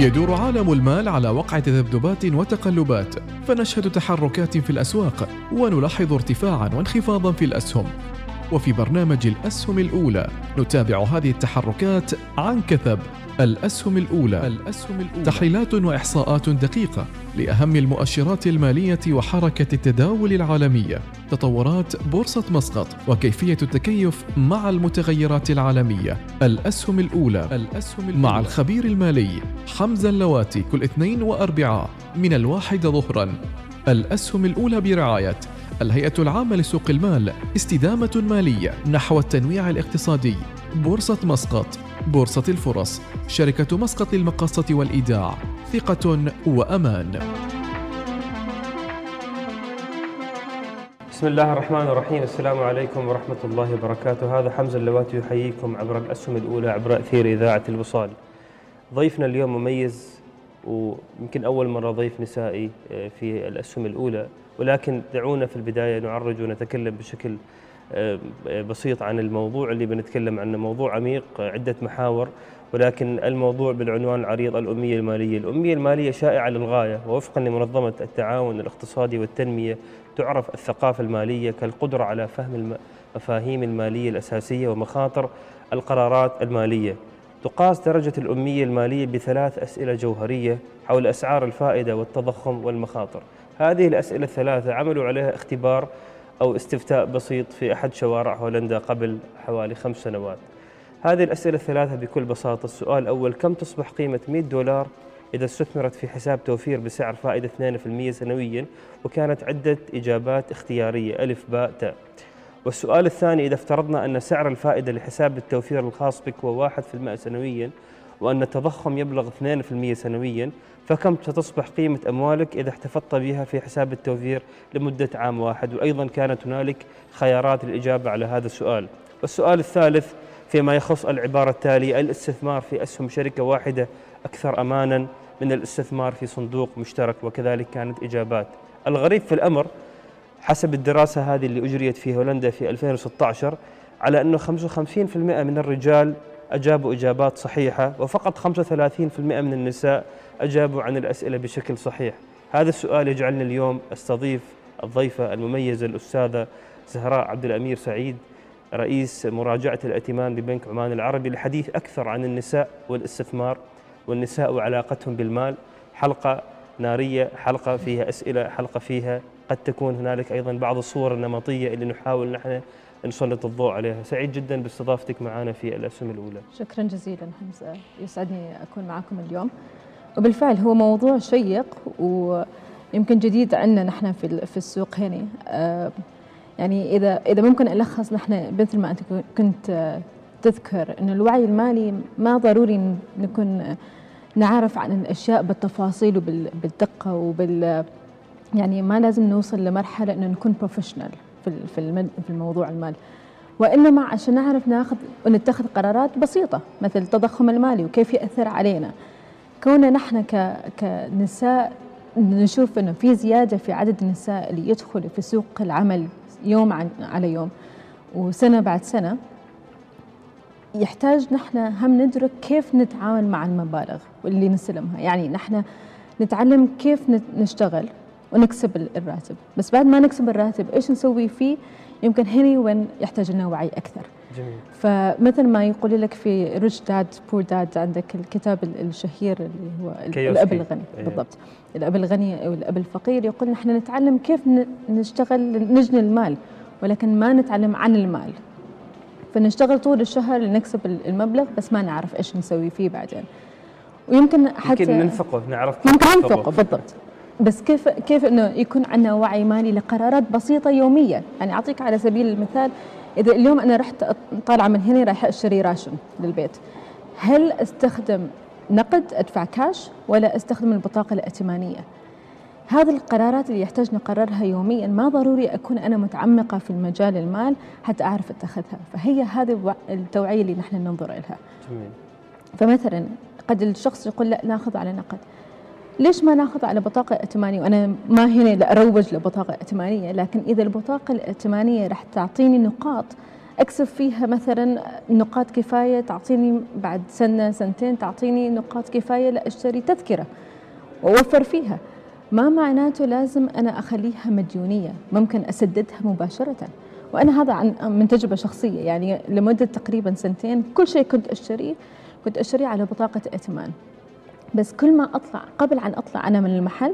يدور عالم المال على وقع تذبذبات وتقلبات فنشهد تحركات في الأسواق ونلاحظ ارتفاعا وانخفاضا في الأسهم. وفي برنامج الأسهم الأولى نتابع هذه التحركات عن كثب. الأسهم الأولى. الاسهم الاولى تحليلات وإحصاءات دقيقة لأهم المؤشرات المالية وحركة التداول العالمية. تطورات بورصة مسقط وكيفية التكيف مع المتغيرات العالمية. الأسهم الأولى. الاسهم الأولى مع الخبير المالي حمزة اللواتي كل اثنين واربعاء من الواحده ظهرا. الأسهم الأولى برعاية الهيئة العامة لسوق المال استدامة مالية نحو التنويع الاقتصادي. بورصة مسقط بورصة الفرص. شركة مسقط للمقاصه والإيداع. ثقة وأمان. بسم الله الرحمن الرحيم. السلام عليكم ورحمة الله وبركاته. هذا حمزة اللواتي يحييكم عبر الأسهم الأولى عبر أثير إذاعة الوصال. ضيفنا اليوم مميز ويمكن أول مرة ضيف نسائي آه، في الأسهم الأولى. ولكن دعونا في البداية نعرج ونتكلم بشكل بسيط عن الموضوع اللي بنتكلم عنه. موضوع عميق آه، عدة محاور ولكن الموضوع بالعنوان العريض الأمية المالية. الأمية المالية شائعة للغاية ووفقا لمنظمة التعاون الاقتصادي والتنمية تعرف الثقافة المالية كالقدرة على فهم المفاهيم المالية الأساسية ومخاطر القرارات المالية. تقاس درجة الأمية المالية بثلاث أسئلة جوهرية حول أسعار الفائدة والتضخم والمخاطر. هذه الأسئلة الثلاثة عملوا عليها اختبار أو استفتاء بسيط في أحد شوارع هولندا قبل حوالي خمس سنوات. هذه الأسئلة الثلاثة بكل بساطة. السؤال الأول كم تصبح قيمة 100 دولار إذا استثمرت في حساب توفير بسعر فائدة 2% سنويا وكانت عدة إجابات اختيارية؟ ألف باء تاء. والسؤال الثاني إذا افترضنا أن سعر الفائدة لحساب التوفير الخاص بك هو 1% سنويا وأن التضخم يبلغ 2% سنويا فكم ستصبح قيمة أموالك إذا احتفظت بها في حساب التوفير لمدة عام واحد؟ وأيضا كانت هنالك خيارات الإجابة على هذا السؤال. والسؤال الثالث فيما يخص العبارة التالية الاستثمار في أسهم شركة واحدة أكثر أمانا من الاستثمار في صندوق مشترك وكذلك كانت إجابات. الغريب في الأمر حسب الدراسة هذه اللي أجريت في هولندا في 2016 على أنه 55% من الرجال أجابوا إجابات صحيحة وفقط 35% من النساء أجابوا عن الأسئلة بشكل صحيح. هذا السؤال يجعلني اليوم أستضيف الضيفة المميزة الأستاذة زهراء عبد الأمير سعيد رئيس مراجعة الائتمان ببنك عمان العربي للحديث أكثر عن النساء والاستثمار والنساء وعلاقتهم بالمال. حلقة نارية حلقة فيها أسئلة حلقة فيها قد تكون هنالك أيضا بعض الصور النمطية اللي نحاول نحن نسلط الضوء عليها. سعيد جدا باستضافتك معنا في الأسهم الأولى. شكرا جزيلا حمزة. يسعدني أكون معكم اليوم. وبالفعل هو موضوع شيق ويمكن جديد عندنا نحن في في السوق هنا. آه، يعني إذا إذا ممكن ألخص نحن مثل ما أنت كنت تذكر أن الوعي المالي ما ضروري نكون نعرف عن الأشياء بالتفاصيل وبالدقة وبال يعني ما لازم نوصل لمرحلة أنه نكون بروفيشنال في في الموضوع المالي وإنما عشان نعرف ناخذ ونتخذ قرارات بسيطة مثل التضخم المالي وكيف يأثر علينا. كوننا نحن كنساء نشوف إنه في زيادة في عدد النساء اللي يدخلوا في سوق العمل يوم على يوم وسنة بعد سنة يحتاج نحن هم ندرك كيف نتعامل مع المبالغ واللي نستلمها. يعني نحن نتعلم كيف نشتغل. ونكسب الراتب. بس بعد ما نكسب الراتب إيش نسوي فيه؟ يمكن هنا وين يحتاج لنا وعي أكثر. جميل. فمثل ما يقول لك في ريتش داد بور داد عندك الكتاب الشهير اللي هو الأب الغني. أيه. بالضبط. الأب الغني أو الأب الفقير يقول نحن نتعلم كيف نشتغل نجني المال ولكن ما نتعلم عن المال. فنشتغل طول الشهر لنكسب المبلغ بس ما نعرف إيش نسوي فيه بعدين. ويمكن حتى ممكن ننفقه نعرف ممكن ننفقه بالضبط. بس كيف كيف إنه يكون عندنا وعي مالي لقرارات بسيطة يوميا؟ يعني أعطيك على سبيل المثال إذا اليوم أنا رحت طالعة من هنا رايحة أشتري راشن للبيت هل أستخدم نقد أدفع كاش ولا أستخدم البطاقة الائتمانية؟ هذه القرارات اللي يحتاج نقررها يوميا ما ضروري أكون أنا متعمقة في المجال المال حتى أعرف أتخذها. فهي هذه التوعية اللي نحن ننظر لها جميل. فمثلا قد الشخص يقول لا نأخذ على نقد. ليش ما ناخذ على بطاقة ائتمانية؟ وأنا ما هنا أروج لبطاقة ائتمانية لكن إذا البطاقة الائتمانية راح تعطيني نقاط أكسب فيها مثلا نقاط كفاية تعطيني بعد سنة سنتين تعطيني نقاط كفاية لأشتري تذكرة وأوفر فيها. ما معناته لازم أنا أخليها مديونية ممكن أسددها مباشرة. وأنا هذا عن من تجربة شخصية يعني لمدة تقريبا سنتين كل شيء كنت أشتريه كنت أشتريه على بطاقة ائتمان. بس كل ما أطلع قبل عن أطلع أنا من المحل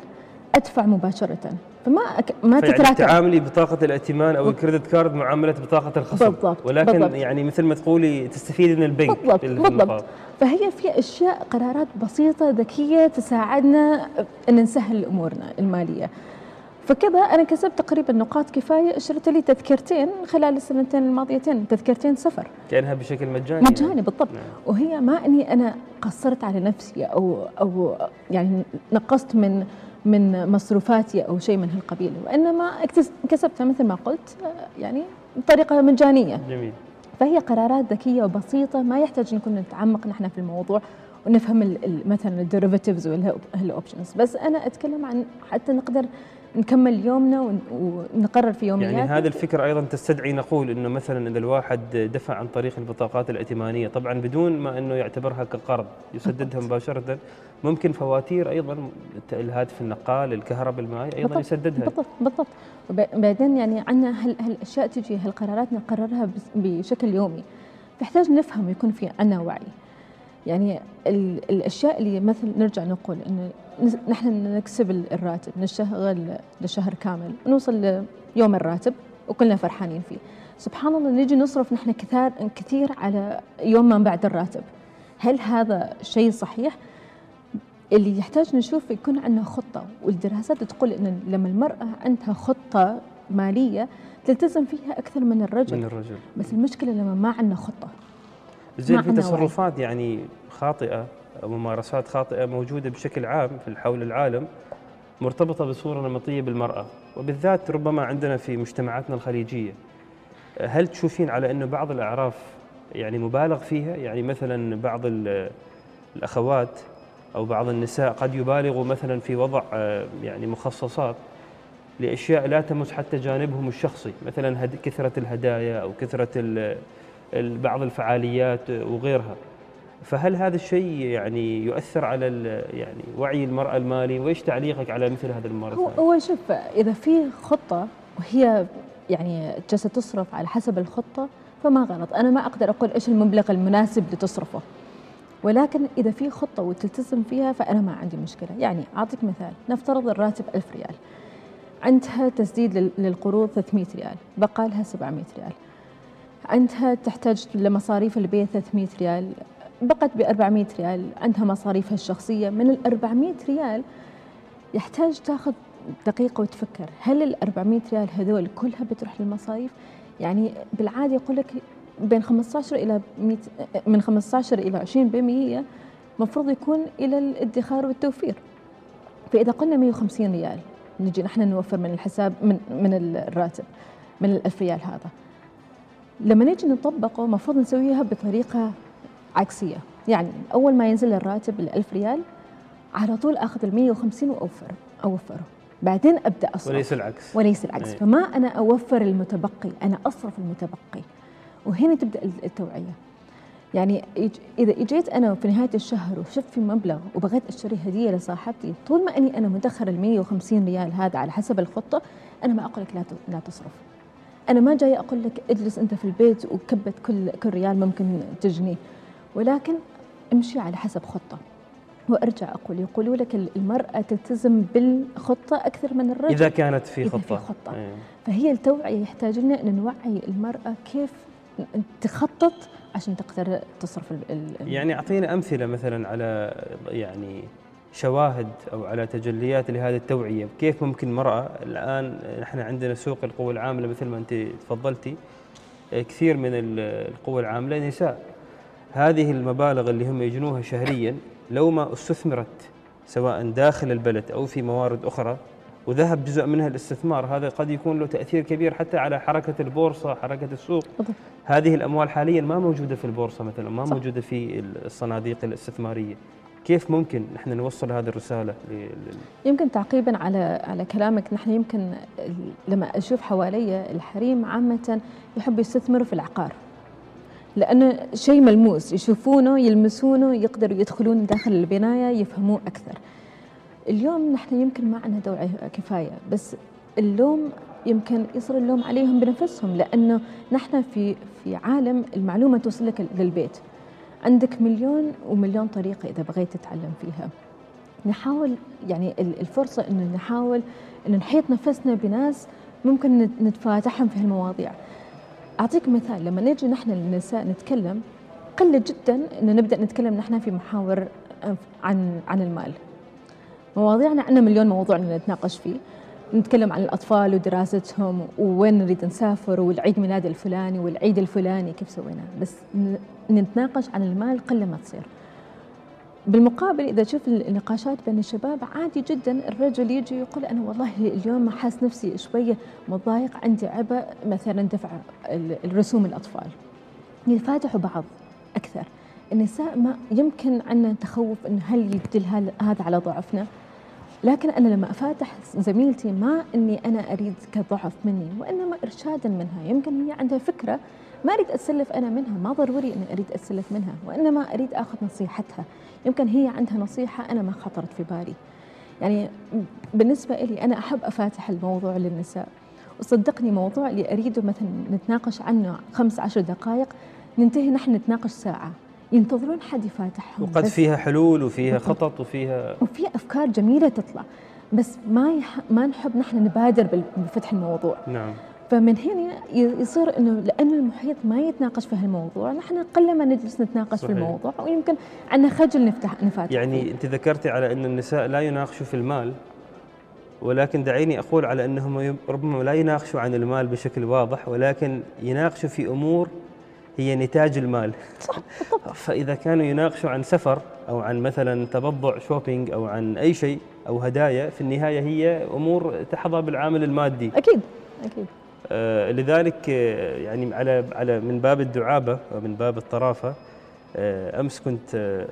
أدفع مباشرة. فما أك... ما تتراكم تعاملي بطاقة الائتمان أو الكريدت كارد معاملة بطاقة الخصم. بالضبط ولكن بالضبط. يعني مثل ما تقولي تستفيدي من البنك بالضبط بالضبط. فهي في أشياء قرارات بسيطة ذكية تساعدنا أن نسهل أمورنا المالية. فكذا أنا كسبت تقريبا نقاط كفاية اشتريت لي تذكرتين خلال السنتين الماضيتين تذكرتين سفر كأنها بشكل مجاني. مجاني يعني. بالضبط. نعم. وهي ما أني أنا قصرت على نفسي أو أو يعني نقصت من من مصروفاتي أو شيء من هالقبيل. وإنما كسبتها مثل ما قلت يعني بطريقة مجانية. جميل. فهي قرارات ذكية وبسيطة ما يحتاج نكون نتعمق نحن في الموضوع ونفهم مثلا ال derivatives وال options بس أنا أتكلم عن حتى نقدر نكمل يومنا ونقرر في يومياتنا يعني هذا الفكر أيضا تستدعي نقول إنه مثلا إذا الواحد دفع عن طريق البطاقات الائتمانية طبعا بدون ما إنه يعتبرها كقرض يسددها مباشرة ممكن فواتير أيضا الهاتف النقال الكهرباء الماء أيضا بالضبط يسددها. بالضبط بالضبط. وبعدين يعني عندنا هالأشياء تجي هالقرارات نقررها بشكل يومي. تحتاج نفهم ويكون في عندنا وعي يعني الأشياء اللي مثل نرجع نقول انه نحن نكسب الراتب نشتغل لشهر كامل نوصل ليوم الراتب وكلنا فرحانين فيه. سبحان الله نجي نصرف نحن كثير كثير على يوم ما بعد الراتب. هل هذا شيء صحيح؟ اللي يحتاج نشوف يكون عندنا خطة والدراسات تقول إن لما المرأة عندها خطة مالية تلتزم فيها أكثر من الرجل. من الرجل. بس المشكلة لما ما عندنا خطة. زين في تصرفات يعني خاطئة ممارسات خاطئة موجودة بشكل عام في حول العالم مرتبطة بصورة نمطية بالمرأة. وبالذات ربما عندنا في مجتمعاتنا الخليجية. هل تشوفين على إنه بعض الأعراف يعني مبالغ فيها؟ يعني مثلا بعض الأخوات أو بعض النساء قد يبالغوا مثلا في وضع يعني مخصصات لأشياء لا تمس حتى جانبهم الشخصي. مثلا كثرة الهدايا أو كثرة بعض الفعاليات وغيرها فهل هذا الشيء يعني يؤثر على يعني وعي المرأة المالي وإيش تعليقك على مثل هذا الممارسات؟ هو شوف إذا في خطة وهي يعني جالسة تصرف على حسب الخطة فما غلط، أنا ما أقدر أقول إيش المبلغ المناسب لتصرفه. ولكن إذا في خطة وتلتزم فيها فأنا ما عندي مشكلة، يعني أعطيك مثال، نفترض الراتب 1000 ريال. عندها تسديد للقروض 300 ريال، بقى لها 700 ريال. عندها تحتاج لمصاريف البيت 300 ريال بقت ب 400 ريال عندها مصاريفها الشخصية. من ال 400 ريال يحتاج تاخذ دقيقة وتفكر هل ال 400 ريال هذول كلها بتروح للمصاريف؟ يعني بالعادة يقول لك بين 15 إلى 100 من 15 إلى 20% المفروض يكون إلى الادخار والتوفير. فإذا قلنا 150 ريال نجي نحن نوفر من الحساب من من الراتب من ال 1000 ريال هذا. لما نيجي نطبقه المفروض نسويها بطريقة عكسية. يعني أول ما ينزل الراتب ال 1000 ريال على طول آخذ ال 150 وأوفر أوفره. بعدين أبدأ أصرف. وليس العكس. وليس العكس. أي. فما أنا أوفر المتبقي أنا أصرف المتبقي. وهنا تبدأ التوعية. يعني إذا إجيت أنا في نهاية الشهر وشفت في مبلغ وبغيت أشتري هدية لصاحبتي طول ما أني أنا مدخر ال 150 ريال هذا على حسب الخطة أنا ما أقول لك لا لا تصرف. أنا ما جاي أقول لك اجلس أنت في البيت وكبت كل كل ريال ممكن تجنيه ولكن امشي على حسب خطة وأرجع أقول يقولوا لك المرأة تلتزم بالخطة أكثر من الرجل إذا كانت في خطه, إذا في خطة. أيه. فهي التوعية يحتاج لنا إن نوعي المرأة كيف تخطط عشان تقدر تصرف ال يعني اعطينا أمثلة مثلا على يعني شواهد أو على تجليات لهذه التوعية، كيف ممكن مرأة الآن نحن عندنا سوق القوى العاملة مثل ما أنت تفضلتي كثير من القوى العاملة نساء. هذه المبالغ اللي هم يجنوها شهريا لو ما استثمرت سواء داخل البلد أو في موارد أخرى وذهب جزء منها الاستثمار هذا قد يكون له تأثير كبير حتى على حركة البورصة حركة السوق. هذه الأموال حاليا ما موجودة في البورصة مثلا ما صح. موجودة في الصناديق الاستثمارية. كيف ممكن نحن نوصل هذه الرسالة يمكن تعقيبا على على كلامك. نحن يمكن لما أشوف حوالي الحريم عامة يحبوا يستثمروا في العقار لأنه شيء ملموس يشوفونه يلمسونه يقدروا يدخلون داخل البناية يفهموه أكثر. اليوم نحن يمكن ما عندنا توعيه كفاية بس اللوم يمكن يصير اللوم عليهم بنفسهم لأنه نحن في في عالم المعلومة توصل لك للبيت. عندك مليون ومليون طريقة إذا بغيت تتعلم فيها. نحاول يعني الفرصة أن نحاول أن نحيط نفسنا بناس ممكن نتفاتحهم في هالمواضيع. أعطيك مثال لما نجي نحن النساء نتكلم قلة جدا أن نبدأ نتكلم نحن في محاور عن عن المال. مواضيعنا عندنا مليون موضوع نتناقش فيه. نتكلم عن الأطفال ودراستهم وين نريد نسافر والعيد ميلاد الفلاني والعيد الفلاني كيف سوينا؟ بس نتناقش عن المال قل ما تصير. بالمقابل إذا تشوف النقاشات بين الشباب عادي جدا الرجل يجي يقول أنا والله اليوم حاس نفسي شوية متضايق عندي عبء مثلا دفع الرسوم الأطفال. يتفاتحوا بعض أكثر. النساء ما يمكن عندنا تخوف أنه هل يدل هذا على ضعفنا. لكن أنا لما أفاتح زميلتي ما أني أنا أريد كضعف مني وإنما إرشادا منها. يمكن هي عندها فكرة ما أريد أتسلف أنا منها ما ضروري أني أريد أتسلف منها وإنما أريد أخذ نصيحتها. يمكن هي عندها نصيحة أنا ما خطرت في بالي. يعني بالنسبة لي أنا أحب أفاتح الموضوع للنساء. وصدقني موضوع اللي أريده مثلا نتناقش عنه خمس عشر دقائق ننتهي نحن نتناقش ساعة. ينتظرون حد يفاتحهم وقد فيها حلول وفيها خطط وفيها وفيها أفكار جميلة تطلع. بس ما يح... ما نحب نحن نبادر بفتح الموضوع. نعم. فمن هنا يصير إنه لأن المحيط ما يتناقش في هالموضوع نحن قلما نجلس نتناقش صحيح. في الموضوع ويمكن عندنا خجل نفتح نفاتح يعني أنت ذكرتي على إن النساء لا يناقشوا في المال ولكن دعيني أقول على إنهم ربما لا يناقشوا عن المال بشكل واضح ولكن يناقشوا في أمور هي نتاج المال. صح فإذا كانوا يناقشوا عن سفر أو عن مثلا تبضع شوبينج أو عن أي شيء أو هدايا في النهاية هي أمور تحظى بالعامل المادي. أكيد آه لذلك آه يعني على على من باب الدعابة ومن باب الطرافة آه أمس كنت آه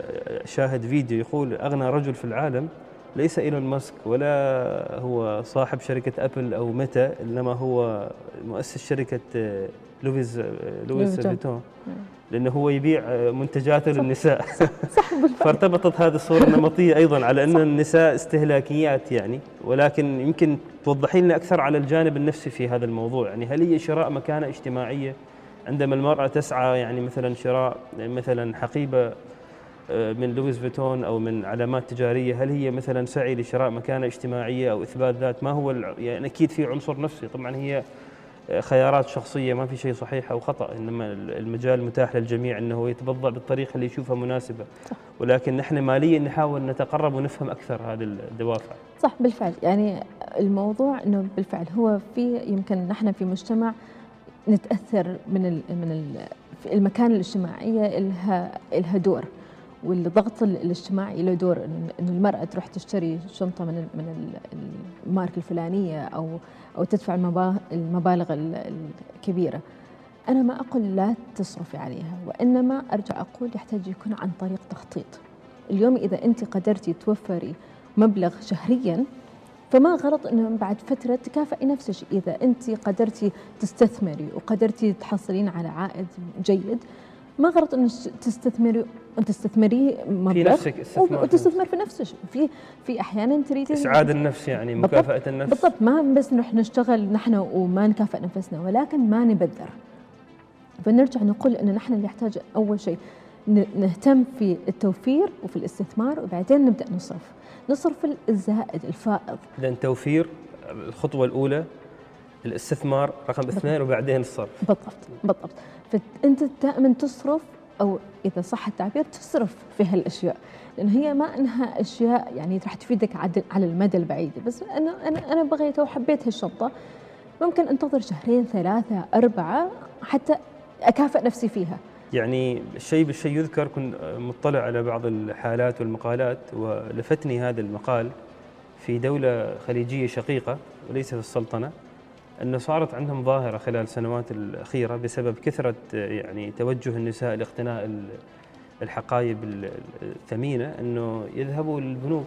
شاهد فيديو يقول أغنى رجل في العالم ليس إيلون ماسك ولا هو صاحب شركة أبل أو ميتا إنما هو مؤسس شركة آه، لويز لويز فيتون. لأنه هو يبيع منتجاته للنساء. صح فارتبطت هذه الصورة النمطية أيضا على أن النساء استهلاكيات يعني ولكن يمكن توضحي لنا أكثر على الجانب النفسي في هذا الموضوع. يعني هل هي شراء مكانة اجتماعية؟ عندما المرأة تسعى يعني مثلا شراء مثلا حقيبة آه، من لويس فيتون أو من علامات تجارية هل هي مثلا سعي لشراء مكانة اجتماعية أو إثبات ذات؟ ما هو يعني أكيد في عنصر نفسي. طبعا هي خيارات شخصية ما في شيء صحيح أو خطأ إنما المجال متاح للجميع إنه يتبضع بالطريقة اللي يشوفها مناسبة. صح. ولكن نحن ماليا نحاول نتقرب ونفهم أكثر هذه الدوافع. صح بالفعل. يعني الموضوع إنه بالفعل هو في يمكن نحن في مجتمع نتأثر من من ال المكان الاجتماعية لها لها دور. والضغط الاجتماعي له دور إنه المرأة تروح تشتري شنطة من من الماركة الفلانية أو أو تدفع المبالغ الكبيرة. أنا ما أقول لا تصرفي عليها وإنما أرجع أقول يحتاج يكون عن طريق تخطيط. اليوم إذا أنت قدرتي توفري مبلغ شهريا فما غلط إنه بعد فترة تكافئي نفسك. إذا أنت قدرتي تستثمري وقدرتي تحصلين على عائد جيد ما غلط انك تستثمري تستثمريه مبلغ؟ في نفسك وتستثمر في نفسك. في في أحيانا تريد إسعاد النفس يعني مكافأة النفس. بالضبط. ما بس نروح نشتغل نحن وما نكافئ نفسنا ولكن ما نبذر فنرجع نقول إن نحن اللي يحتاج أول شيء نهتم في التوفير وفي الاستثمار وبعدين نبدأ نصرف. نصرف الزائد الفائض. لأن توفير الخطوة الأولى الاستثمار رقم اثنين وبعدين الصرف. بالضبط بالضبط. فأنت دائما تصرف أو إذا صح التعبير تصرف في هالأشياء لأن هي ما إنها أشياء يعني راح تفيدك على المدى البعيد. بس أنا أنا أنا بغيت وحبيت هالشنطه ممكن أنتظر شهرين ثلاثة أربعة حتى أكافئ نفسي فيها. يعني الشيء بالشيء يذكر كنت مطلع على بعض الحالات والمقالات ولفتني هذا المقال في دولة خليجية شقيقة وليس في السلطنة. أنه صارت عندهم ظاهرة خلال السنوات الأخيرة بسبب كثرة يعني توجه النساء لاقتناء الحقائب الثمينة أنه يذهبوا للبنوك.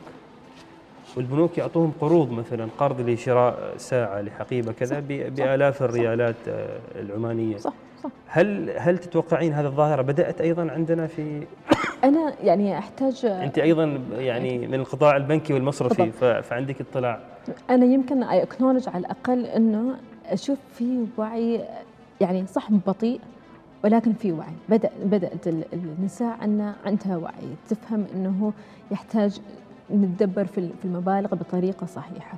والبنوك يعطوهم قروض مثلا قرض لشراء ساعة لحقيبة كذا بآلاف الريالات آه، العمانية. صح. صح. هل هل تتوقعين هذه الظاهرة بدأت أيضا عندنا في أنا يعني أحتاج أنت أيضا يعني من القطاع البنكي والمصرفي فعندك اطلاع. أنا يمكن اي اكنولج على الأقل إنه أشوف في وعي يعني صح بطيء ولكن في وعي. بدا بدأت النساء عندنا عندها وعي. تفهم إنه يحتاج نتدبر في المبالغ بطريقة صحيحة.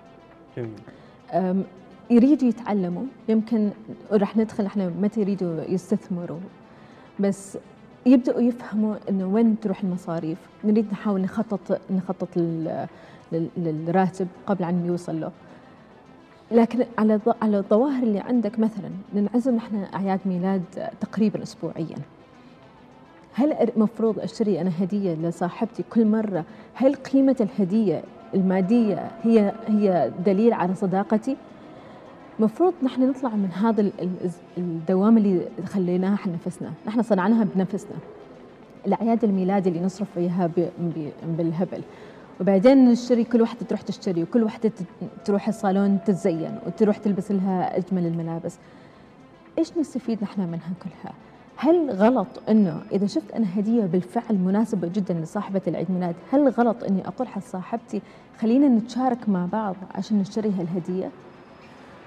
جميل. يريدوا يتعلموا. يمكن راح ندخل إحنا متى يريدوا يستثمروا. بس يبدأوا يفهموا إنه وين تروح المصاريف. نريد نحاول نخطط نخطط للراتب قبل ان يوصل له. لكن على على الظواهر اللي عندك مثلا ننعزم نحن أعياد ميلاد تقريبا اسبوعيا. هل المفروض أشتري أنا هدية لصاحبتي كل مرة؟ هل قيمة الهدية المادية هي هي دليل على صداقتي؟ مفروض نحن نطلع من هذا الدوام اللي خليناها إحنا نفسنا. نحن صنعناها بنفسنا. الأعياد الميلاد اللي نصرف فيها بالهبل. وبعدين نشتري كل واحدة تروح تشتري وكل واحدة تروح الصالون تتزين وتروح تلبس لها أجمل الملابس. إيش نستفيد نحن منها كلها؟ هل غلط إنه إذا شفت أنا هدية بالفعل مناسبة جدا لصاحبة العيد ميلاد هل غلط إني أقول حق صاحبتي خلينا نتشارك مع بعض عشان نشتري هالهديه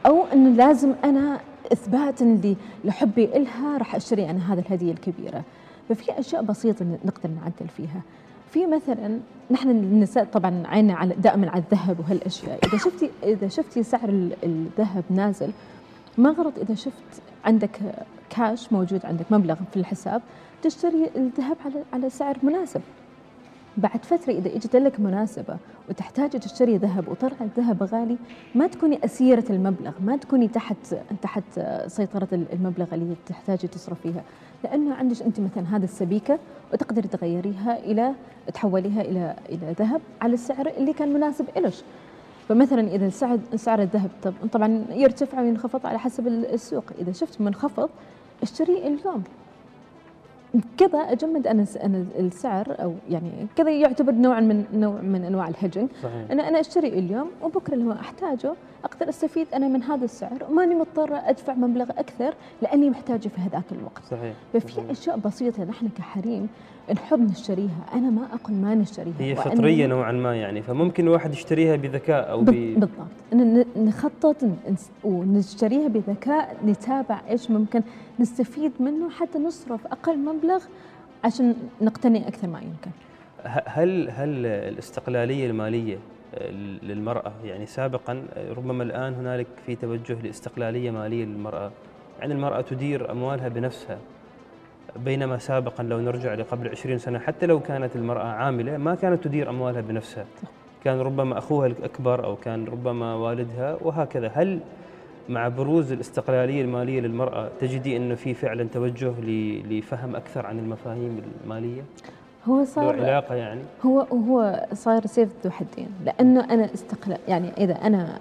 أو انه لازم أنا اثباتا لحبي إلها راح أشتري أنا هذه الهدية الكبيرة. ففي أشياء بسيطة نقدر نعدل فيها. في مثلا نحن النساء طبعا عيننا على دائما على الذهب وهالأشياء. إذا شفتي إذا شفتي سعر الذهب نازل ما غلط إذا شفت عندك كاش موجود عندك مبلغ في الحساب تشتري الذهب على على سعر مناسب. بعد فترة إذا إجت لك مناسبة وتحتاجي تشتري ذهب وطلع الذهب غالي ما تكوني أسيرة المبلغ ما تكوني تحت تحت سيطرة المبلغ اللي تحتاجي تصرفيها لأنه عندك أنت مثلا هذا السبيكة وتقدري تغيريها إلى تحوليها إلى إلى ذهب على السعر اللي كان مناسب إلش فمثلا إذا سعر سعر الذهب طبعا يرتفع وينخفض على حسب السوق. إذا شفت منخفض اشتريه اليوم. كذا أجمد أنا أنا السعر أو يعني كذا يعتبر نوع من نوع من أنواع الهجنج. أنا أنا أشتري اليوم وبكرة لما أحتاجه أقدر أستفيد أنا من هذا السعر. وماني مضطرة أدفع مبلغ أكثر لأني محتاجة في هذاك الوقت. صحيح. ففي. أشياء بسيطة نحن كحريم نحب نشتريها أنا ما أقول ما نشتريها هي فطرية نوعا ما يعني فممكن الواحد يشتريها بذكاء أو ب... بالضبط. ان نخطط ونشتريها بذكاء نتابع إيش ممكن نستفيد منه حتى نصرف أقل مبلغ عشان نقتني أكثر ما يمكن. هل هل الاستقلالية المالية آه، للمرأة يعني سابقا ربما الآن هنالك في توجه لاستقلالية مالية للمرأة يعني المرأة تدير أموالها بنفسها بينما سابقا لو نرجع لقبل 20 سنة حتى لو كانت المرأة عاملة ما كانت تدير أموالها بنفسها. كان ربما أخوها الأكبر أو كان ربما والدها وهكذا. هل مع بروز الاستقلالية المالية للمرأة تجدي أنه في فعلا توجه لفهم أكثر عن المفاهيم المالية؟ هو صار علاقة يعني؟ هو هو صار سيف ذو حدين. لأنه أنا استقلال يعني إذا أنا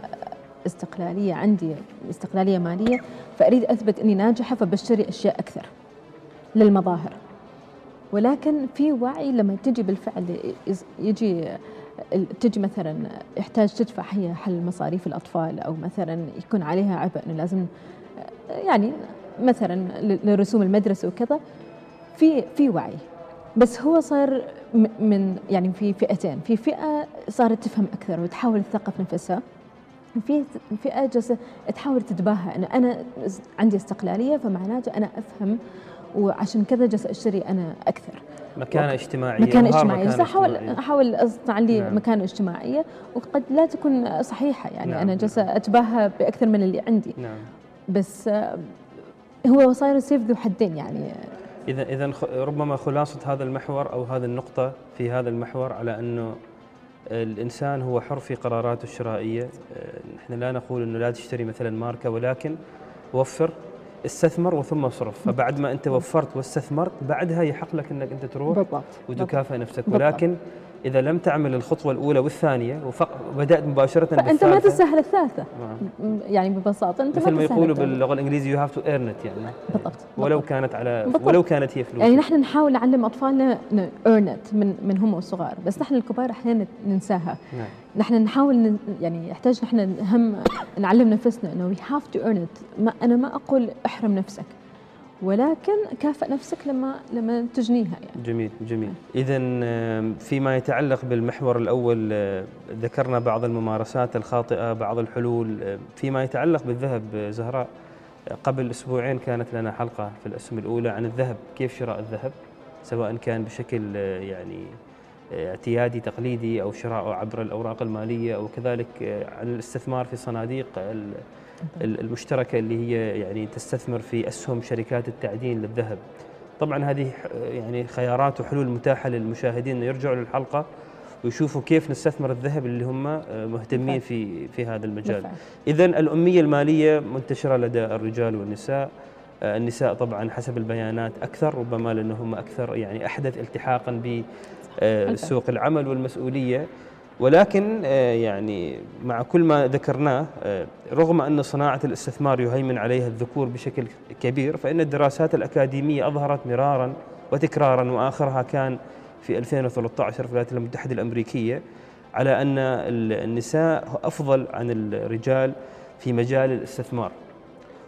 استقلالية عندي استقلالية مالية فأريد أثبت أني ناجحة فبشتري أشياء أكثر. للمظاهر. ولكن في وعي لما تجي بالفعل يجي تجي مثلا يحتاج تدفع هي حل مصاريف الأطفال أو مثلا يكون عليها عبء إنه لازم يعني مثلا لرسوم المدرسة وكذا في في وعي. بس هو صار من يعني في فئتين. في فئة صارت تفهم أكثر وتحاول تثقف نفسها في فئة جالسة تحاول تتباهى. انه أنا عندي استقلالية فمعناته أنا أفهم وعشان كذا جالس أشتري أنا أكثر. مكانة اجتماعية. مكانة اجتماعية. بس احاول أحاول أصنع لي نعم. مكانة اجتماعية وقد لا تكون صحيحة. يعني نعم. أنا جالسة أتباهى بأكثر من اللي عندي. نعم. بس هو صاير سيف ذو حدين يعني. اذا إذا ربما خلاصة هذا المحور أو هذه النقطة في هذا المحور على أنه الإنسان هو حر في قراراته الشرائية. آه، نحن لا نقول أنه لا تشتري مثلا ماركة ولكن وفر استثمر وثم اصرف فبعد ما أنت وفرت واستثمرت بعدها يحق لك إنك أنت تروح بالضبط. وتكافئ نفسك. بالضبط. إذا لم تعمل الخطوة الأولى والثانية وبدات مباشرة فأنت ما تسهل الثالثة. نعم. يعني ببساطة أنت مثل ما يقولوا باللغة الإنجليزية you have to earn يعني. بالضبط. ولو كانت على بالضبط. ولو كانت هي فلوس يعني نحن نحاول نعلم أطفالنا earn من من هم صغار بس نحن الكبار أحيانا ننساها. نعم. نحن نحاول يعني يحتاج نحن هم نعلم نفسنا إنه we have to earn it أنا ما أقول احرم نفسك. ولكن كافئ نفسك لما لما تجنيها يعني. جميل جميل. اذا فيما يتعلق بالمحور الأول ذكرنا بعض الممارسات الخاطئة بعض الحلول فيما يتعلق بالذهب زهراء قبل أسبوعين كانت لنا حلقة في الأسهم الأولى عن الذهب كيف شراء الذهب؟ سواء كان بشكل يعني اعتيادي تقليدي أو شراءه عبر الأوراق المالية أو كذلك عن الاستثمار في صناديق المشتركة اللي هي يعني تستثمر في أسهم شركات التعدين للذهب. طبعا هذه يعني خيارات وحلول متاحة للمشاهدين يرجعوا للحلقة ويشوفوا كيف نستثمر الذهب اللي هم مهتمين في في هذا المجال. اذا الأمية المالية منتشرة لدى الرجال والنساء. النساء طبعا حسب البيانات أكثر ربما لأنهم أكثر يعني أحدث التحاقا بسوق العمل والمسؤولية ولكن آه، يعني مع كل ما ذكرناه آه، رغم أن صناعة الاستثمار يهيمن عليها الذكور بشكل كبير فإن الدراسات الأكاديمية أظهرت مرارا وتكرارا وآخرها كان في 2013 في الولايات المتحدة الأمريكية على أن النساء أفضل عن الرجال في مجال الاستثمار.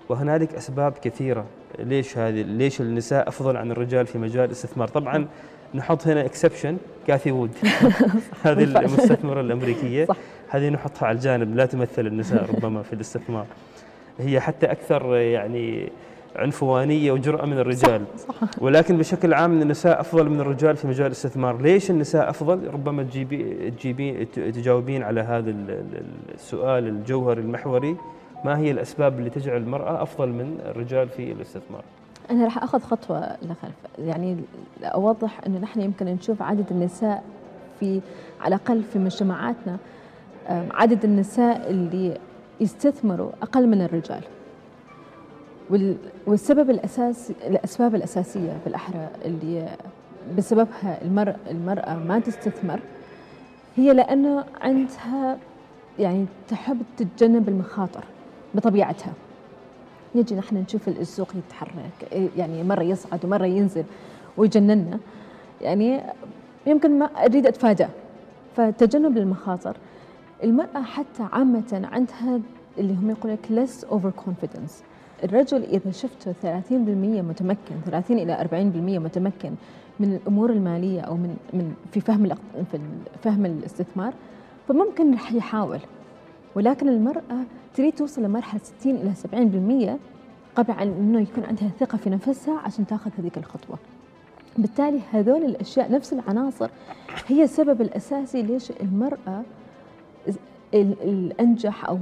وهنالك أسباب كثيرة ليش هذه ليش النساء أفضل عن الرجال في مجال الاستثمار. طبعا نحط هنا exception كاثي وود هذه المستثمرة الأمريكية صح. هذه نحطها على الجانب لا تمثل النساء ربما في الاستثمار هي حتى أكثر يعني عنفوانية وجرأة من الرجال صح. صح. ولكن بشكل عام النساء أفضل من الرجال في مجال الاستثمار، ليش النساء أفضل؟ ربما تجيبي تجيبين تجاوبين على هذا السؤال الجوهري المحوري ما هي الأسباب اللي تجعل المرأة أفضل من الرجال في الاستثمار؟ أنا راح أخذ خطوة لخلف. يعني أوضح أنه نحن يمكن نشوف عدد النساء في على الأقل في مجتمعاتنا عدد النساء اللي يستثمروا أقل من الرجال. والسبب الأساسي الأسباب الأساسية بالأحرى اللي بسببها المرأة, المرأة ما تستثمر هي لأنه عندها يعني تحب تتجنب المخاطر بطبيعتها. نجي نحن نشوف السوق يتحرك يعني مرة يصعد ومرة ينزل ويجننا يعني يمكن ما أريد أتفادى فتجنب المخاطر المرأة حتى عامة عندها اللي هم يقول لك less over confidence الرجل إذا شفته 30% متمكن 30 إلى 40% متمكن من الأمور المالية أو من من في فهم في فهم الاستثمار فممكن رح يحاول. ولكن المرأة تريد توصل لمرحلة 60 إلى 70% قبل عن أنه يكون عندها ثقة في نفسها عشان تاخذ هذيك الخطوة. بالتالي هذول الأشياء نفس العناصر هي السبب الأساسي ليش المرأة الأنجح أو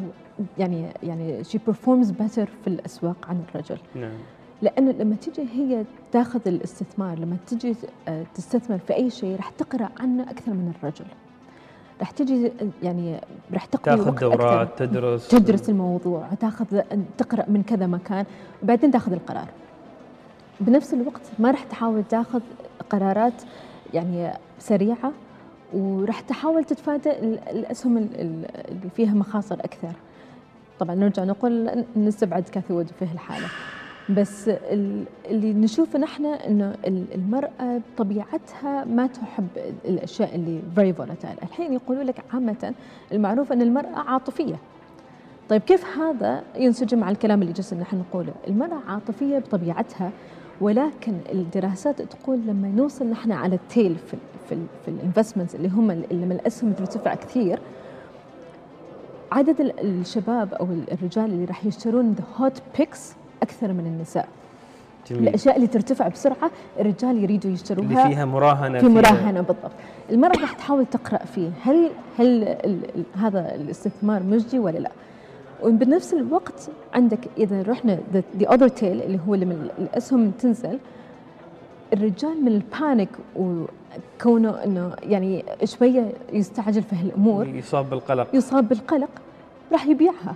يعني يعني she performs better في الأسواق عن الرجل. نعم. لأنه لما تجي هي تاخذ الاستثمار لما تجي آه، تستثمر في أي شيء راح تقرأ عنه أكثر من الرجل. راح تجي يعني راح تقضي تاخذ دورات أكثر. تدرس. تدرس الموضوع تاخذ تقرأ من كذا مكان وبعدين تاخذ القرار. بنفس الوقت ما راح تحاول تاخذ قرارات يعني سريعة وراح تحاول تتفادى الأسهم اللي فيها مخاطر أكثر. طبعا نرجع نقول نستبعد كاثي وود في هالحالة. بس اللي نشوفه نحن إنه المرأة طبيعتها ما تحب الأشياء اللي very volatile الحين يقولوا لك عامة المعروف إن المرأة عاطفية. طيب كيف هذا ينسجم مع الكلام اللي جالسين نحن نقوله؟ المرأة عاطفية بطبيعتها ولكن الدراسات تقول لما نوصل نحن على ال tail في في, في ال investments اللي هم من الاسهم ترتفع كثير عدد الشباب أو الرجال اللي راح يشترون the hot picks أكثر من النساء. جميل. الأشياء اللي ترتفع بسرعة الرجال يريدوا يشتروها اللي فيها مراهنة في مراهنة بالضبط. المرأة راح تحاول تقرأ فيه. هل هل ال ال هذا الاستثمار مجدي ولا لا؟ وبنفس الوقت عندك إذا رحنا the other tail اللي هو لما الأسهم تنزل الرجال من ال panic وكونه إنه يعني شوية يستعجل في هالأمور يصاب بالقلق. يصاب بالقلق راح يبيعها.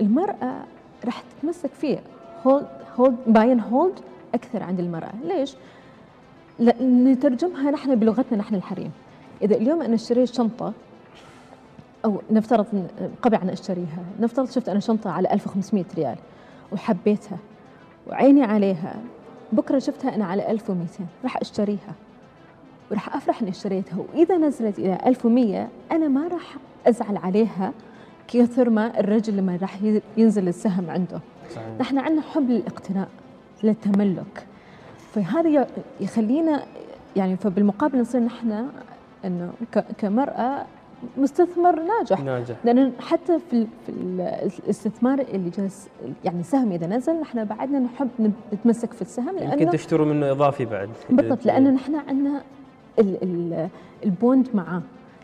المرأة راح تتمسك فيه. hold hold buy and hold أكثر عند المرأة. ليش؟ نترجمها نحن بلغتنا نحن الحريم. إذا اليوم أنا اشتريت شنطة أو نفترض قبل أن أشتريها نفترض شفت أنا شنطة على 1500 ريال وحبيتها وعيني عليها بكرة شفتها أنا على 1200 راح أشتريها وراح أفرح إني اشتريتها. وإذا نزلت إلى 1100 أنا ما راح أزعل عليها كثر ما الرجل لما راح ينزل السهم عنده. صحيح. نحن عندنا حب للاقتناء للتملك. فهذا يخلينا يعني فبالمقابل نصير نحن إنه كمرأة مستثمر ناجح. ناجح. لأن حتى في في الاستثمار اللي جالس يعني سهم إذا نزل نحن بعدنا نحب نتمسك في السهم لأنه يمكن تشتروا منه إضافي بعد. بالضبط لأنه نحن عندنا البوند معاه.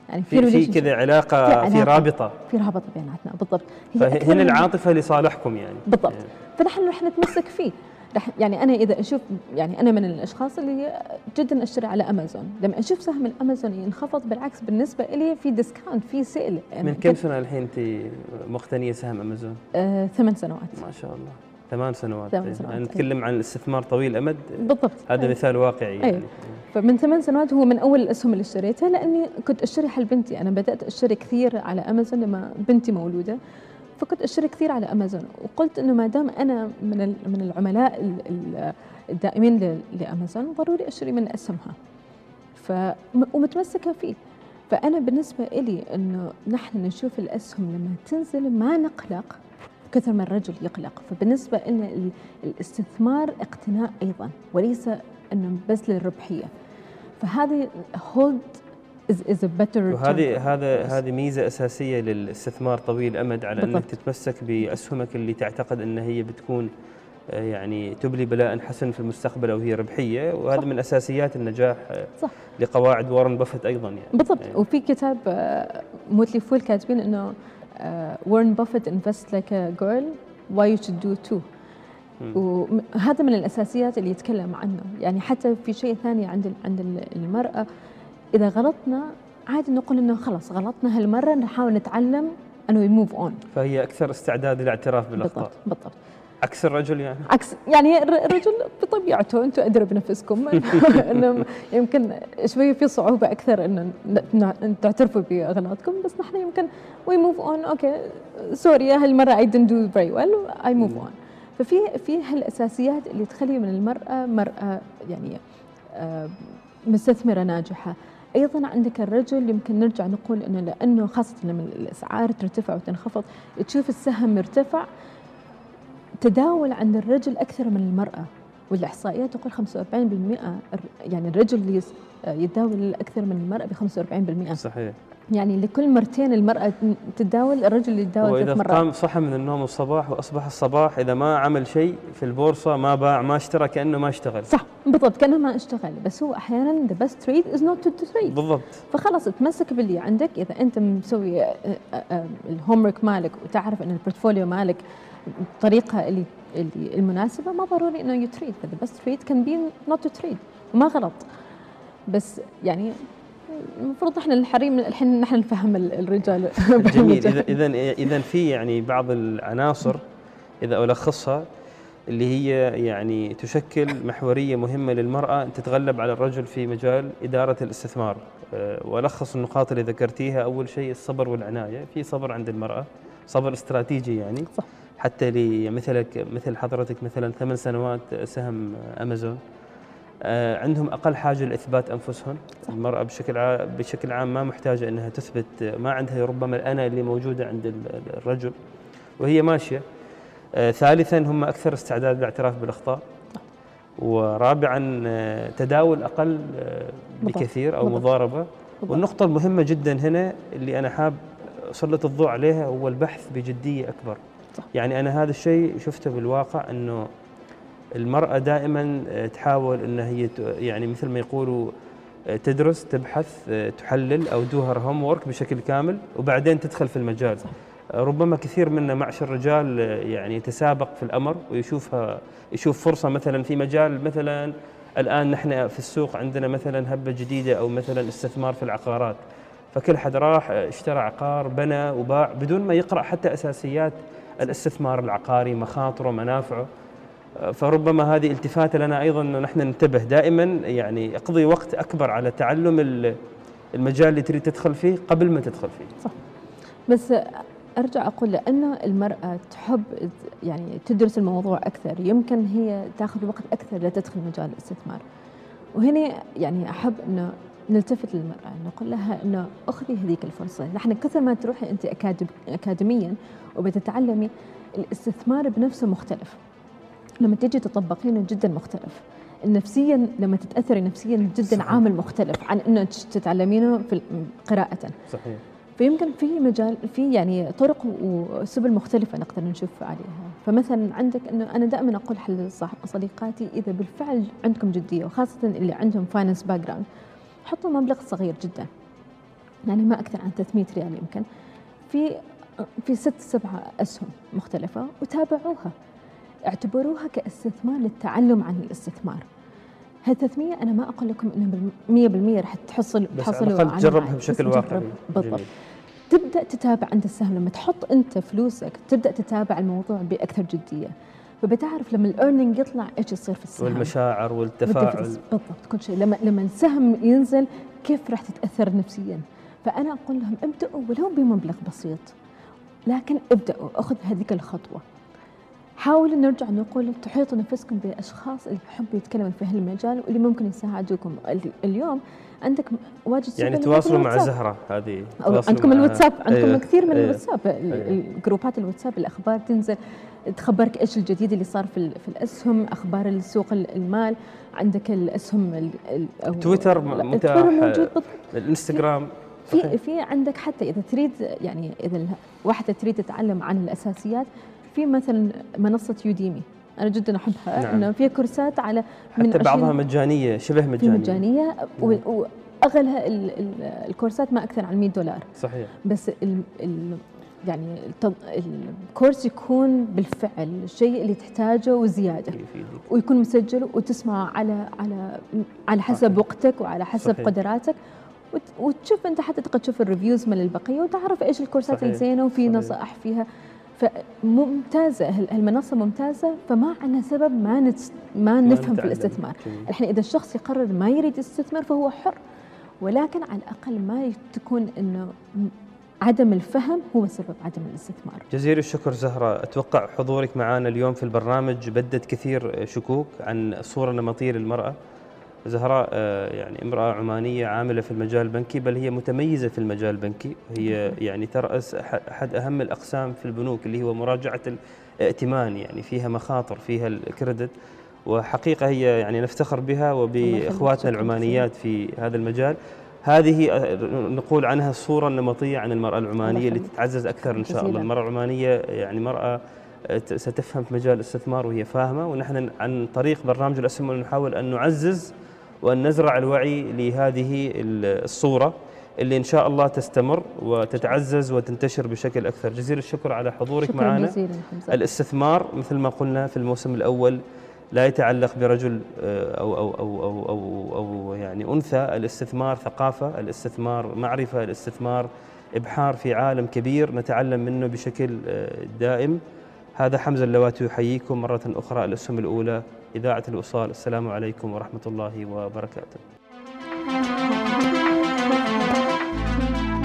يعني في في كذا علاقة في, علاقة. في رابطة. في رابطة بيناتنا بالضبط. فهنا العاطفه لصالحكم يعني. بالضبط. يعني. فنحن رح نتمسك فيه. رح يعني أنا إذا أشوف يعني أنا من الأشخاص اللي جدا أشتري على أمازون. لما أشوف سهم الأمازون ينخفض بالعكس بالنسبة لي في discount في sale يعني من كم سنة الحين انت مقتنية سهم أمازون؟ آه ثمان سنوات. ما شاء الله. ثمان سنوات. ثمان سنوات يعني نتكلم عن الاستثمار طويل الامد بالضبط. هذا أي. مثال واقعي يعني. أي. فمن ثمان سنوات هو من أول الأسهم اللي اشتريتها لأني كنت أشتري حال بنتي. أنا بدأت أشتري كثير على أمازون لما بنتي مولودة فكنت أشتري كثير على أمازون. وقلت إنه ما دام أنا من من العملاء الدائمين لأمازون ضروري أشتري من أسهمها. ف ومتمسكة فيه. فأنا بالنسبة لي إنه نحن نشوف الأسهم لما تنزل ما نقلق كثر ما الرجل يقلق. فبالنسبة لنا الاستثمار اقتناء أيضا وليس إنه بس للربحية. فهذه هولد a better وهذه هذا هذه ميزة أساسية للاستثمار طويل الامد على بالضبط. انك تتمسك بأسهمك اللي تعتقد إن هي بتكون آه، يعني تبلي بلاء حسن في المستقبل أو هي ربحية وهذا صح. من أساسيات النجاح آه، صح. لقواعد وارن بافيت أيضا يعني بالضبط يعني وفي كتاب آه، موتلي فول كاتبين إنه وارن بافيت invest like a girl why you should do too وهذا من الأساسيات اللي يتكلم عنه. يعني حتى في شيء ثاني عند عند المرأة. إذا غلطنا عادي نقول إنه خلاص غلطنا هالمرة نحاول نتعلم انه ي move on فهي أكثر استعداد للاعتراف بالأخطاء. بالضبط بالضبط. عكس الرجل يعني؟ عكس يعني الرجل بطبيعته أنتم ادرى بنفسكم. انه يمكن شوي في صعوبة أكثر إن تعترفوا بأغلاطكم بس نحن يمكن we move on okay sorry هالمرة I didn't do very well I move on ففي في هالأساسيات اللي تخلي من المرأة مرأة يعني آه، مستثمرة ناجحة. أيضا عندك الرجل يمكن نرجع نقول إنه لأنه خاصة لما الأسعار ترتفع وتنخفض تشوف السهم مرتفع تداول عند الرجل أكثر من المرأة. والإحصائيات تقول 45% يعني الرجل يتداول أكثر من المرأة ب 45% صحيح. يعني لكل مرتين المرأة تتداول الرجل يتداول ثلاث مرات. قام صحى من النوم الصباح وأصبح الصباح إذا ما عمل شيء في البورصة ما باع ما اشترى كأنه ما اشتغل. صح بالضبط كأنه ما اشتغل. بس هو أحيانا the best trade is not to trade. بالضبط. فخلاص تمسك باللي عندك. إذا أنت مسوي ال homework مالك وتعرف أن ال portfolio مالك الطريقة اللي اللي المناسبة ما ضروري إنه ي trade the best trade can be not to trade. وما غلط. بس يعني المفروض إحنا الحريم الحين نحن نفهم الرجال. جميل اذا اذا إذا في يعني بعض العناصر إذا ألخصها اللي هي يعني تشكل محورية مهمة للمرأة ان تتغلب على الرجل في مجال إدارة الاستثمار. أه، وألخص النقاط اللي ذكرتيها. أول شيء الصبر والعناية. في صبر عند المرأة. صبر استراتيجي يعني. صح. حتى لمثلك مثل حضرتك مثلا ثمان سنوات سهم أمازون. آه، عندهم أقل حاجة لإثبات أنفسهم. صح. المرأة بشكل عام بشكل عام ما محتاجة إنها تثبت ما عندها ربما الأنا اللي موجودة عند الرجل وهي ماشية. آه ثالثا هم أكثر استعداد للاعتراف بالأخطاء. ورابعا آه تداول أقل آه بكثير أو مضاربة. والنقطة المهمة جدا هنا اللي أنا حاب أسلط الضوء عليها هو البحث بجدية أكبر. يعني أنا هذا الشيء شفته بالواقع إنه المرأة دائما آه، تحاول أن هي يعني مثل ما يقولوا آه، تدرس تبحث آه، تحلل أو دوهر هوم وورك بشكل كامل وبعدين تدخل في المجال. ربما كثير منا معشر الرجال يعني يتسابق في الأمر ويشوفها يشوف فرصة مثلا في مجال مثلا الآن نحن في السوق عندنا مثلا هبة جديدة أو مثلا استثمار في العقارات. فكل حد راح اشترى عقار بنى وباع بدون ما يقرأ حتى أساسيات الاستثمار العقاري مخاطره منافعه. فربما هذه التفاته لنا أيضا انه نحن ننتبه دائما يعني اقضي وقت أكبر على تعلم المجال اللي تريد تدخل فيه قبل ما تدخل فيه. صح. بس أرجع أقول لأنه المرأة تحب يعني تدرس الموضوع أكثر يمكن هي تأخذ وقت أكثر لتدخل مجال الاستثمار. وهنا يعني أحب انه نلتفت للمرأة نقول لها أنه أخذي هذيك الفرصة. نحن كثر ما تروحي أنت أكاديميا وبتتعلمي الاستثمار بنفسه مختلف. لما تجي تطبقينه جدا مختلف. نفسيا لما تتأثري نفسيا جدا صحيح. عامل مختلف عن إنه تتعلمينه في قراءه صحيح. فيمكن في مجال في يعني طرق وسبل مختلفة نقدر نشوف عليها. فمثلا عندك إنه أنا دائما أقول حال صديقاتي إذا بالفعل عندكم جدية وخاصة اللي عندهم finance background حطوا مبلغ صغير جدا. يعني ما أكثر عن 300 ريال يمكن. في في ست سبع أسهم مختلفة وتابعوها. اعتبروها كاستثمار للتعلم عن الاستثمار. هال 300 أنا ما أقول لكم انه 100% راح تحصل تحصلوا على تجربها بشكل واقعي. بالضبط. تبدأ تتابع عند السهم. لما تحط أنت فلوسك تبدأ تتابع الموضوع بأكثر جدية. فبتعرف لما الايرنينج يطلع إيش يصير في السهم. والمشاعر والتفاعل. بالضبط. كل شيء. لما لما السهم ينزل كيف راح تتأثر نفسيا؟ فأنا أقول لهم ابدأوا ولو بمبلغ بسيط. لكن ابدأوا. أخذ هذيك الخطوة. حاولوا نرجع نقول تحيطوا نفسكم باشخاص اللي بيحبوا يتكلموا في هالمجال واللي ممكن يساعدوكم. اليوم عندك واجد يعني تواصلوا مع زهرة هذه. عندكم الواتساب؟ عندكم أيه. كثير من أيه. الواتساب. أيه. الجروبات الواتساب الأخبار تنزل تخبرك إيش الجديد اللي صار في في الأسهم أخبار السوق المال. عندك الأسهم تويتر متاح. موجود الإنستغرام. في في عندك حتى إذا تريد يعني إذا واحدة تريد تتعلم عن الأساسيات في مثلا منصة يوديمي أنا جدا أحبها نعم. إنه فيها كورسات على من حتى بعضها مجانية شبه مجانية. مجانية نعم. وأغلى الكورسات ما أكثر عن 100 دولار. صحيح. بس ال ال يعني الكورس يكون بالفعل الشيء اللي تحتاجه وزيادة. ويكون مسجل وتسمع على على على حسب. وقتك وعلى حسب صحيح. قدراتك. وتشوف أنت حتى تقدر تشوف الريفيوز من البقية وتعرف إيش الكورسات الزينه وفي نصائح فيها. فممتازة المنصه ممتازة فما عندنا سبب ما نت... ما نفهم في الاستثمار. الحين إذا الشخص يقرر ما يريد يستثمر فهو حر ولكن على الأقل ما تكون إنه عدم الفهم هو سبب عدم الاستثمار. جزيل الشكر زهرة. أتوقع حضورك معنا اليوم في البرنامج بدد كثير شكوك عن الصورة النمطية للمرأة. زهراء آه، يعني امرأة عمانية عاملة في المجال البنكي بل هي متميزة في المجال البنكي. هي يعني ترأس أحد أهم الأقسام في البنوك اللي هو مراجعة الائتمان يعني فيها مخاطر فيها الكريدت. وحقيقة هي يعني نفتخر بها وبإخواتنا العمانيات في هذا المجال. هذه آه، نقول عنها الصورة النمطية عن المرأة العمانية اللي تتعزز أكثر إن شاء الله. المرأة العمانية يعني مرأة آه، ستفهم في مجال الاستثمار وهي فاهمة. ونحن عن طريق برنامج الأسهم نحاول أن نعزز وأن نزرع الوعي لهذه الصورة اللي إن شاء الله تستمر وتتعزز وتنتشر بشكل أكثر. جزيل الشكر على حضورك معنا. جزيلا الاستثمار مثل ما قلنا في الموسم الأول لا يتعلق برجل آه، أو, أو, أو, أو, أو, أو يعني أنثى. الاستثمار ثقافة الاستثمار معرفة الاستثمار إبحار في عالم كبير نتعلم منه بشكل آه، دائم. هذا حمزة اللواتي يحييكم مرة أخرى الأسهم الأولى. إذاعة الوصال. السلام عليكم ورحمة الله وبركاته.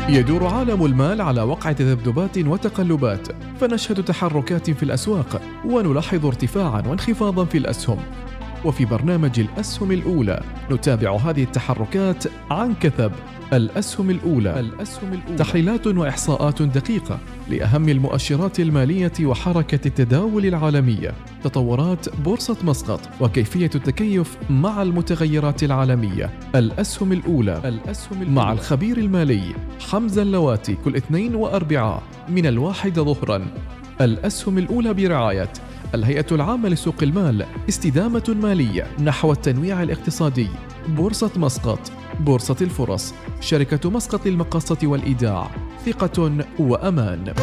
يدور عالم المال على وقع تذبذبات وتقلبات فنشهد تحركات في الأسواق ونلاحظ ارتفاعا وانخفاضا في الأسهم. وفي برنامج الأسهم الأولى نتابع هذه التحركات عن كثب. الأسهم الأولى. الأسهم الأولى تحليلات وإحصاءات دقيقة لأهم المؤشرات المالية وحركة التداول العالمية. تطورات بورصة مسقط وكيفية التكيف مع المتغيرات العالمية. الأسهم الأولى. الأسهم الأولى مع الخبير المالي حمزة اللواتي كل اثنين وأربعاء من الواحدة ظهرا. الأسهم الأولى برعاية الهيئة العامة لسوق المال استدامة مالية نحو التنويع الاقتصادي. بورصة مسقط بورصة الفرص. شركة مسقط للمقاصة والإيداع. ثقة وأمان.